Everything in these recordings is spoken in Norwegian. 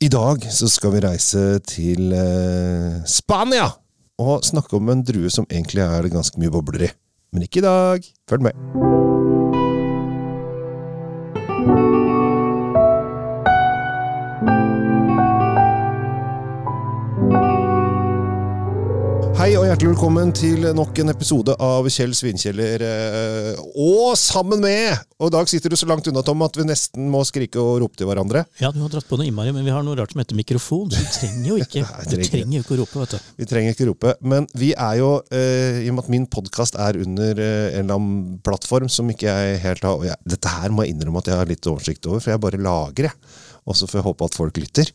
I dag så skal vi reise til eh, Spania og snakke om en drue som egentlig er det ganske mye bobler i. Men ikke i dag. Følg med. Velkommen til nok en episode av Kjell Svinkjeller. Eh, og sammen med! Og I dag sitter du så langt unna Tom, at vi nesten må skrike og rope til hverandre. Ja, du har dratt på noe innmari, men vi har noe rart som heter mikrofon. Så du trenger jo ikke, Nei, trenger. Du trenger ikke å rope. vet du. Vi trenger ikke rope. Men vi er jo, eh, i og med at min podkast er under eh, en eller annen plattform som ikke jeg helt har og jeg, Dette her må jeg innrømme at jeg har litt oversikt over, for jeg bare lager jeg. Og så får jeg håpe at folk lytter.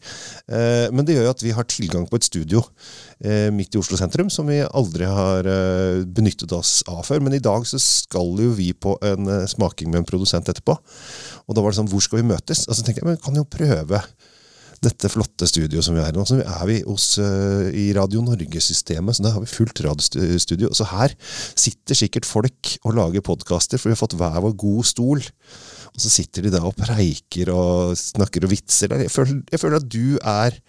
Eh, men det gjør jo at vi har tilgang på et studio eh, midt i Oslo sentrum som vi aldri har eh, benyttet oss av før. Men i dag så skal jo vi på en smaking med en produsent etterpå. Og da var det sånn Hvor skal vi møtes? Og så tenkte jeg men vi kan jo prøve dette flotte studioet som vi er i nå. Så er vi hos, uh, i Radio Norge-systemet, så da har vi fullt radiostudio. Så her sitter sikkert folk og lager podkaster, for vi har fått hver vår god stol. Og så sitter de da og preiker og snakker og vitser. Jeg føler, jeg føler at du er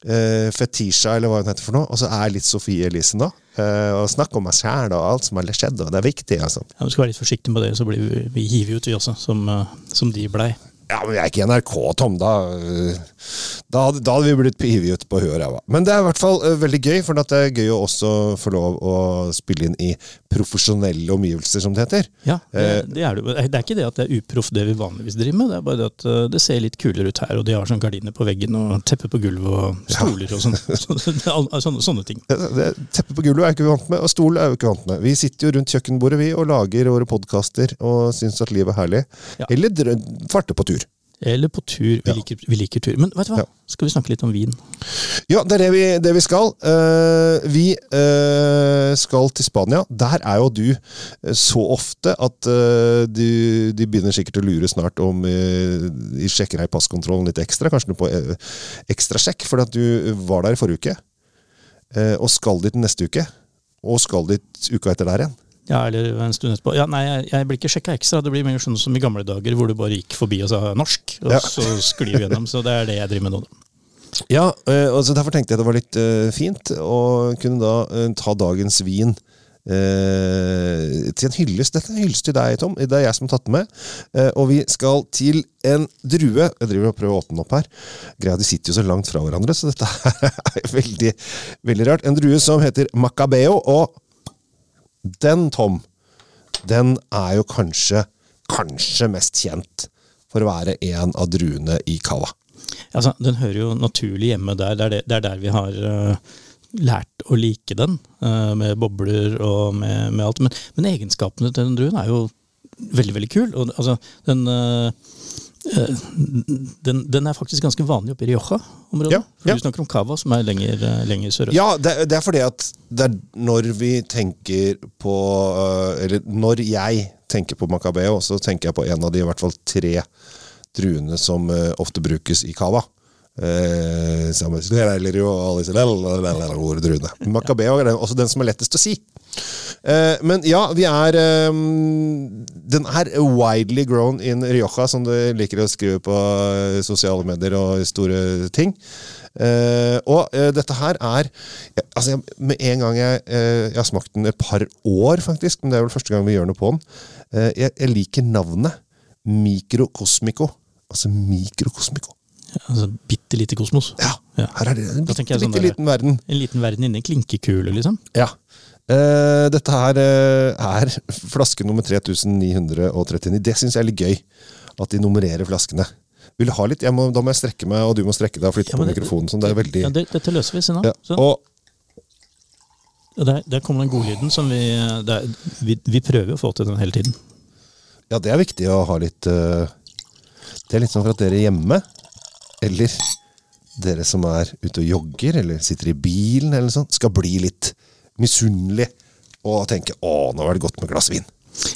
Uh, Fetisha, eller hva hun heter for noe, og så er litt Sofie Elisen, da. Uh, og snakk om meg sjæl og alt som har skjedd, og det er viktig, altså. Ja, Du vi skal være litt forsiktig med det, så blir vi, vi hiver ut, vi også, som, uh, som de blei. Ja, men vi er ikke NRK, Tom. Da, øh, da, da hadde vi blitt hivet på huet og ræva. Men det er i hvert fall øh, veldig gøy, for det er gøy å også få lov å spille inn i profesjonelle omgivelser, som det heter. Ja, det, eh, det er det. Eh, det er ikke det at det er uproft det vi vanligvis driver med, det er bare det at øh, det ser litt kulere ut her, og de har sånn gardiner på veggen og teppe på gulvet og stoler og sånn. Altså, sånne, sånne, ting. Teppe på gulvet er ikke vi vant med, og stol er vi ikke vant med. Vi sitter jo rundt kjøkkenbordet vi og lager våre podkaster og syns at livet er herlig. Ja. Eller farte på tur. Eller på tur. Vi, liker, vi liker tur. Men vet du hva? skal vi snakke litt om vin? Ja, det er det vi, det vi skal. Uh, vi uh, skal til Spania. Der er jo du eh, så ofte at uh, du, de begynner sikkert å lure snart om de sjekker her passkontrollen litt ekstra. Kanskje på på ekstrasjekk, fordi at du var der forrige uke. og skal dit neste uke. Og skal dit uka etter der igjen. Ja, eller en stund etterpå. Ja, nei, jeg, jeg blir ikke sjekka ekstra. Det blir mer sånn som i gamle dager hvor du bare gikk forbi og sa 'norsk', og ja. så sklir vi gjennom. Så det er det jeg driver med nå. Ja, eh, og så derfor tenkte jeg det var litt eh, fint å kunne da eh, ta dagens vin til en hyllest. Dette er en hyllest til deg, Tom. Det er jeg som har tatt den med. og vi skal til en drue. Jeg driver og prøver å åpne den opp her. Greia, De sitter jo så langt fra hverandre, så dette er veldig, veldig rart. En drue som heter Macabeo. og den, Tom, den er jo kanskje, kanskje mest kjent for å være en av druene i Cava. Altså, den hører jo naturlig hjemme der. Det er, det, det er der vi har uh, lært å like den, uh, med bobler og med, med alt. Men, men, egenskapene til den druen er jo veldig veldig kul. Og, altså, den... Uh, Eh, den, den, er faktisk ganske vanlig oppe i Rioja-området. Ja, ja. Du snakker om Cava, som er lenger, eh, lenger sørøst. Ja, det, det, er fordi at er når vi tenker på eh, Eller når jeg tenker på Macabeo, så tenker jeg på en av de i hvert fall tre druene som ofte brukes i Cava. Eh, Makabeo er også den som er lettest å si. Eh, men ja, vi er eh, Den er widely grown in Rioja, som du liker å skrive på sosiale medier og store ting. og dette her er altså Med en gang jeg, jeg har smakt den et par år, faktisk, men det er vel første gang vi gjør noe på den. jeg liker navnet. Mikrokosmiko. Altså mikrokosmiko. Altså, Bitte lite kosmos. Ja, Ja. her er det en bitte, sånn bitte der- liten verden. En liten verden inni en klinkekule, liksom. Ja. Uh, dette her uh, er flaske nummer 3939. Det syns jeg er litt gøy. At de nummererer flaskene. Vil du ha litt? Jeg må, da må jeg strekke meg, og du må strekke deg og flytte Ja, på det- mikrofonen. Sånn. Det er veldig Ja, det, Dette løser vi, senere. ja. Og og der, der kommer den godlyden som vi, der, vi Vi prøver å få til den hele tiden. ja, det er viktig å ha litt uh, Det er litt sånn for at dere hjemme, eller dere som er ute og jogger, eller sitter i bilen, eller sånn, skal bli litt misunnelig og tenke 'Å, nå er det godt med glass vin'.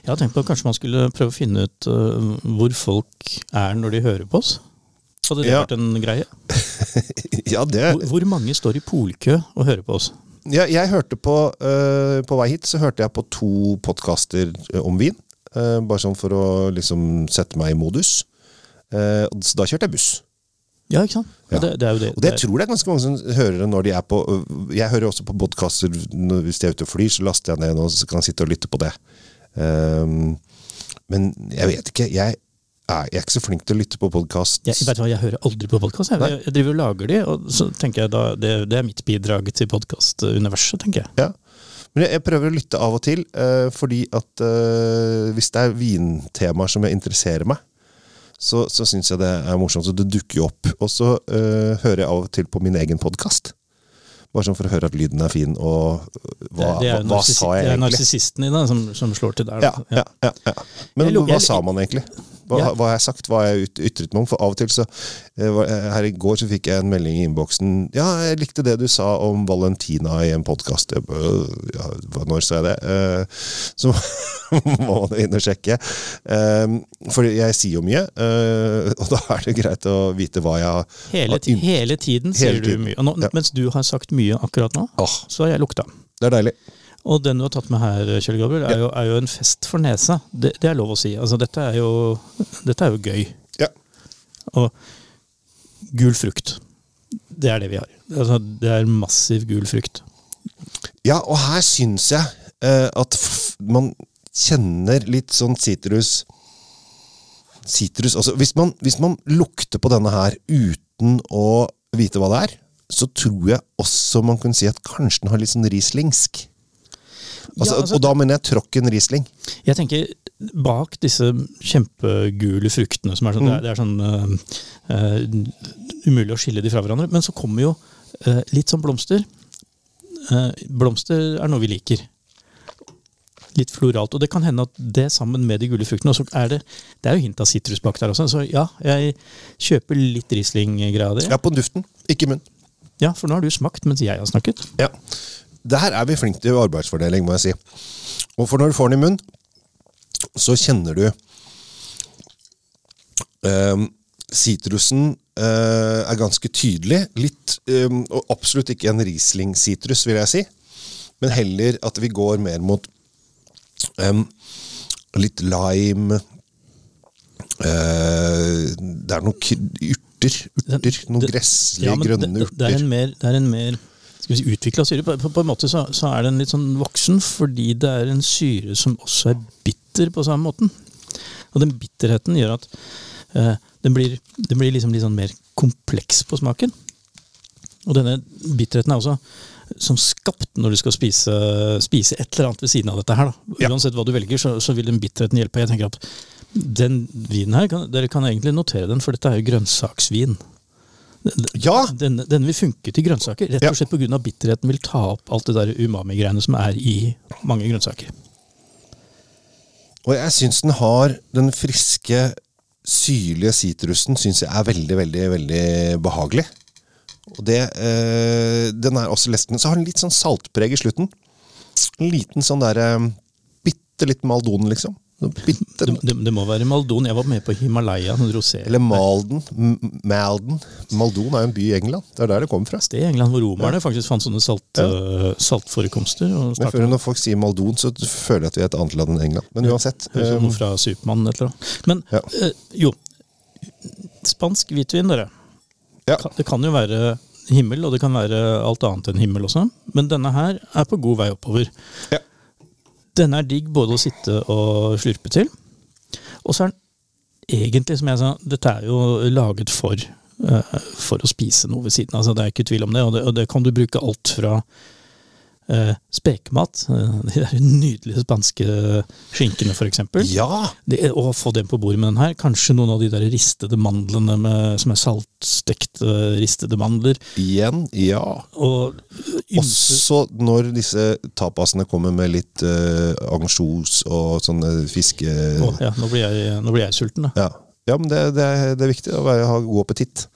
Jeg har tenkt på at kanskje man skulle prøve å finne ut uh, hvor folk er når de hører på oss. Hadde det Ja. vært en greie? ja, det Hvor, hvor mange står i polkø og hører på oss? Ja, jeg hørte på uh, På vei hit så hørte jeg på to podkaster om vin. Uh, bare sånn for å liksom sette meg i modus. Eh, så da kjørte jeg buss. Ja, ikke sant? Ja. Det, det er jo det. Og det det tror jeg ganske mange som hører det når de er på Jeg hører også på podkaster hvis de er ute og flyr, så laster jeg ned nå, så kan jeg sitte og lytte på det. Um, men jeg vet ikke. Jeg er, jeg er ikke så flink til å lytte på podkast. jeg, vet hva, jeg hører aldri på podkast. Jeg, jeg driver og lager de, og så tenker jeg da det, det er mitt bidrag til podkastuniverset, tenker jeg. Ja. Men jeg, prøver å lytte av og til, uh, fordi at uh, hvis det er vintemaer som interesserer meg, så, så syns jeg det er morsomt. Så det dukker jo opp. Og så eh, hører jeg av og til på min egen podkast. Bare sånn for å høre at lyden er fin, og øh, hva, det, det hva, sa jeg egentlig? Det er narsissisten i deg som, som slår til der. Ja, ja, ja, ja. Men hva sa man egentlig? Hva, Ja. hva har jeg sagt? Hva har jeg ytret meg om? For av og til så eh, eh, Her i går så fikk jeg en melding i innboksen. Ja, jeg likte det du sa om Valentina i en podkast. Ja, når sa jeg det? Eh, så må man inn og sjekke. For jeg sier jo mye, og da er det greit å vite hva jeg har Hele, ti- hele tiden sier Hele du mye. Nå, Ja. Mens du har sagt mye akkurat nå, oh. så har jeg lukta. det er deilig. Og den du har tatt med her, Kjell Gabriel, er, jo, er jo en fest for nesa. Det, det er lov å si. Altså, dette, er jo, dette er jo gøy. Ja. Og gul frukt. Det er det vi har. Altså, det er massiv gul frukt. Ja, og her syns jeg eh, at man kjenner litt sånn sitrus Sitrus altså hvis man, hvis man lukter på denne her uten å vite hva det er, så tror jeg også man kunne si at kanskje den har litt sånn rislingsk. Altså, Ja, altså- og da mener jeg tråkken Riesling. Jeg tenker bak disse kjempegule fruktene som er sånn, det, er, det er sånn uh, uh, umulig å skille de fra hverandre. Men så kommer jo uh, litt sånn blomster. Eh, blomster er noe vi liker. Litt floralt. Og det kan hende at det sammen med de gule fruktene og så er det, det er jo hint av sitrus bak der også. Så ja, jeg kjøper litt Riesling-greia di. Ja, på duften, ikke munn. Ja, for nå har du smakt mens jeg har snakket. Ja. Der er vi flinke til arbeidsfordeling, må jeg si. Og for når du får den i munnen, så kjenner du ehm, Sitrusen eh, er ganske tydelig. Litt, ehm, og absolutt ikke en Riesling-sitrus, vil jeg si. Men heller at vi går mer mot ehm, litt lime eh, Det er noen urter. urter noen Det- gresslige, Ja, men grønne det, det, er urter. en mer, det er en mer skal si, utvikla syre. På, på, på en måte så, så er den litt sånn voksen, fordi det er en syre som også er bitter på samme måten. Og den bitterheten gjør at eh, den, blir, den blir liksom litt sånn mer kompleks på smaken. Og denne bitterheten er også som skapt når du skal spise, spise et eller annet ved siden av dette her. Da. Uansett hva du velger, så, så vil den bitterheten hjelpe. Jeg tenker at den vinen her, kan, dere kan egentlig notere den, for dette er jo grønnsaksvin. Ja! Denne, den vil funke til grønnsaker, rett og slett pga. bitterheten vil ta opp alt det der umami-greiene som er i mange grønnsaker. Og jeg syns den har den friske, syrlige sitrusen synes jeg er veldig, veldig veldig behagelig. Og det, øh, Den er også lesten. Så har den litt sånn saltpreg i slutten. En liten sånn der øh, Bitte litt Maldon, liksom. Det, det, det må være Maldon. Jeg var med på Himalaya. Eller Malden. Malden. Maldon er jo en by i England. Det er der det kommer fra. sted i England hvor romerne faktisk fant sånne salt, øh, saltforekomster. Og Men før når folk sier Maldon, så føler jeg at vi er et annet land enn England. Men uansett. Ut som eh, noe fra Supermann eller noe. Men Ja. eh, jo, spansk hvitvin, dere. ja. Det kan jo være himmel, og det kan være alt annet enn himmel også. Men denne her er på god vei oppover. Ja. Denne er digg både å sitte og slurpe til. Og så er den egentlig, som jeg sa, dette er jo laget for, eh, for å spise noe ved siden av. Altså, det er ikke tvil om det. Og det, og det kan du bruke alt fra eh, spekemat, eh, de der nydelige spanske skinkene f.eks. ja! Det, å få dem på bordet med den her. Kanskje noen av de der ristede mandlene med, som er saltstekte ristede mandler. Igjen, ja. Og ymse Også når disse tapasene kommer med litt uh, ansjos og sånne fiske... Å, ja, nå, blir jeg, nå blir jeg sulten, da. Ja. Ja, men det, det, er, det er viktig å være, ha god appetitt.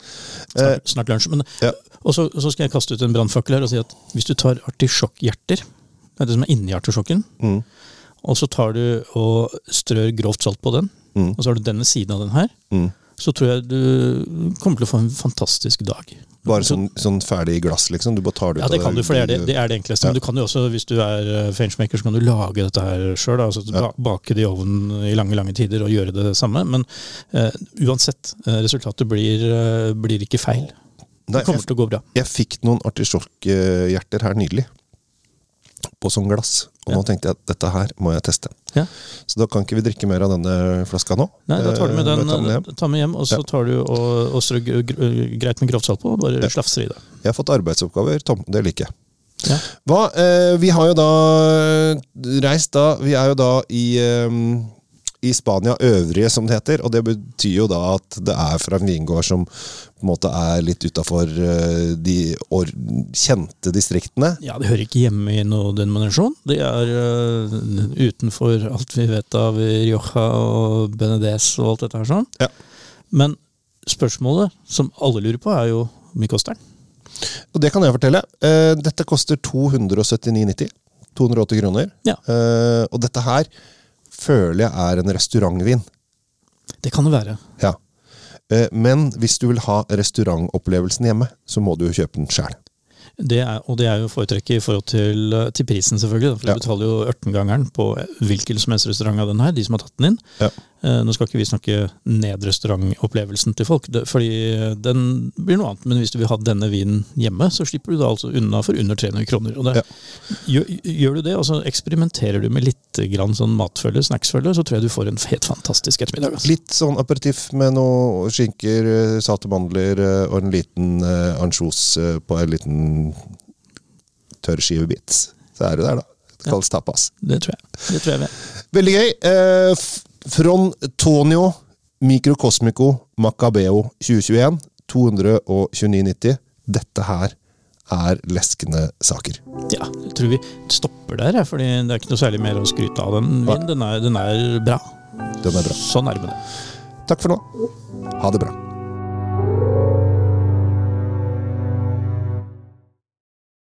Eh, Snart, snart lunsj. Men, ja. Og så, så skal jeg kaste ut en brannfakkel her og si at hvis du tar artisjokkhjerter, det er det som er inni artisjokken, Mm. og så tar du og strør grovt salt på den, Mm. og så har du denne siden av den her, Mm. så tror jeg du kommer til å få en fantastisk dag. Bare sånn, sånn ferdig glass, liksom? Du bare tar det ut Ja, det kan du, for det er det, det, er det enkleste. Ja. Men du kan jo også, hvis du er eh, fangemaker, så kan du lage dette her sjøl. Altså ja. bake det i ovnen i lange lange tider og gjøre det samme. Men uh, uansett, eh, resultatet blir, uh, blir ikke feil. Nei, Det kommer jeg, til å gå bra. jeg fikk noen artisjokkhjerter her nylig. På sånn glass. Og nå tenkte jeg at dette her må jeg teste. Ja. Så da kan ikke vi drikke mer av denne flaska nå. Nei, Da tar du med Eh, den, med hjem. ta med hjem, og så tar du og, og strø greit med grovt salt på, og bare slafser i det. Jeg har fått arbeidsoppgaver, Tom. Det liker jeg. Ja. Hva, eh, vi har jo da reist da Vi er jo da i, eh, i Spania øvrige, som det heter. Og det betyr jo da at det er fra en vingård som på en måte er litt utafor eh, de kjente distriktene. Ja, det hører ikke hjemme i noe denominasjon. Det er uh, utenfor alt vi vet av Rioja og Benedes og alt dette her sånn. Ja. Men spørsmålet som alle lurer på, er jo hvor mye koster den? Og det kan jeg fortelle. Uh, dette koster 279,90. 280 kroner. Ja. Uh, og dette her føler jeg er en restaurantvin. Det kan det være. Ja. Eh, Men hvis du vil ha restaurantopplevelsen hjemme, så må du jo kjøpe den sjæl. Det er, og det er jo foretrekket i forhold til, eh, til prisen, selvfølgelig. For Ja. du betaler jo ørtengangeren på hvilken som helst restaurant av den her, de som har tatt den inn. Ja. Eh, nå skal ikke vi snakke ned restaurantopplevelsen til folk, det, fordi den blir noe annet. Men hvis du vil ha denne vinen hjemme, så slipper du da altså unna for under 300 kroner. Og det, gjør, gjør du det, og så eksperimenterer du med litt grann sånn matfølge, snacksfølge, så tror jeg du får en helt fantastisk ettermiddag. Altså. Litt sånn aperitiff med noe skinker, eh, salte mandler eh, og en liten uh, ansjos eh, på en liten tørrskivebit. Så er du der, da. Det kalles tapas. Det tror jeg. Det tror jeg vi er. Veldig gøy. Eh, f- Tonio Microcosmico Macabeo 2021. 229,90. Dette her er leskende saker. Ja, jeg tror vi stopper der, fordi det er ikke noe særlig mer å skryte av den vinen. Den er, den er bra. Den er bra. Sånn er det med det. Takk for nå. Ha det bra.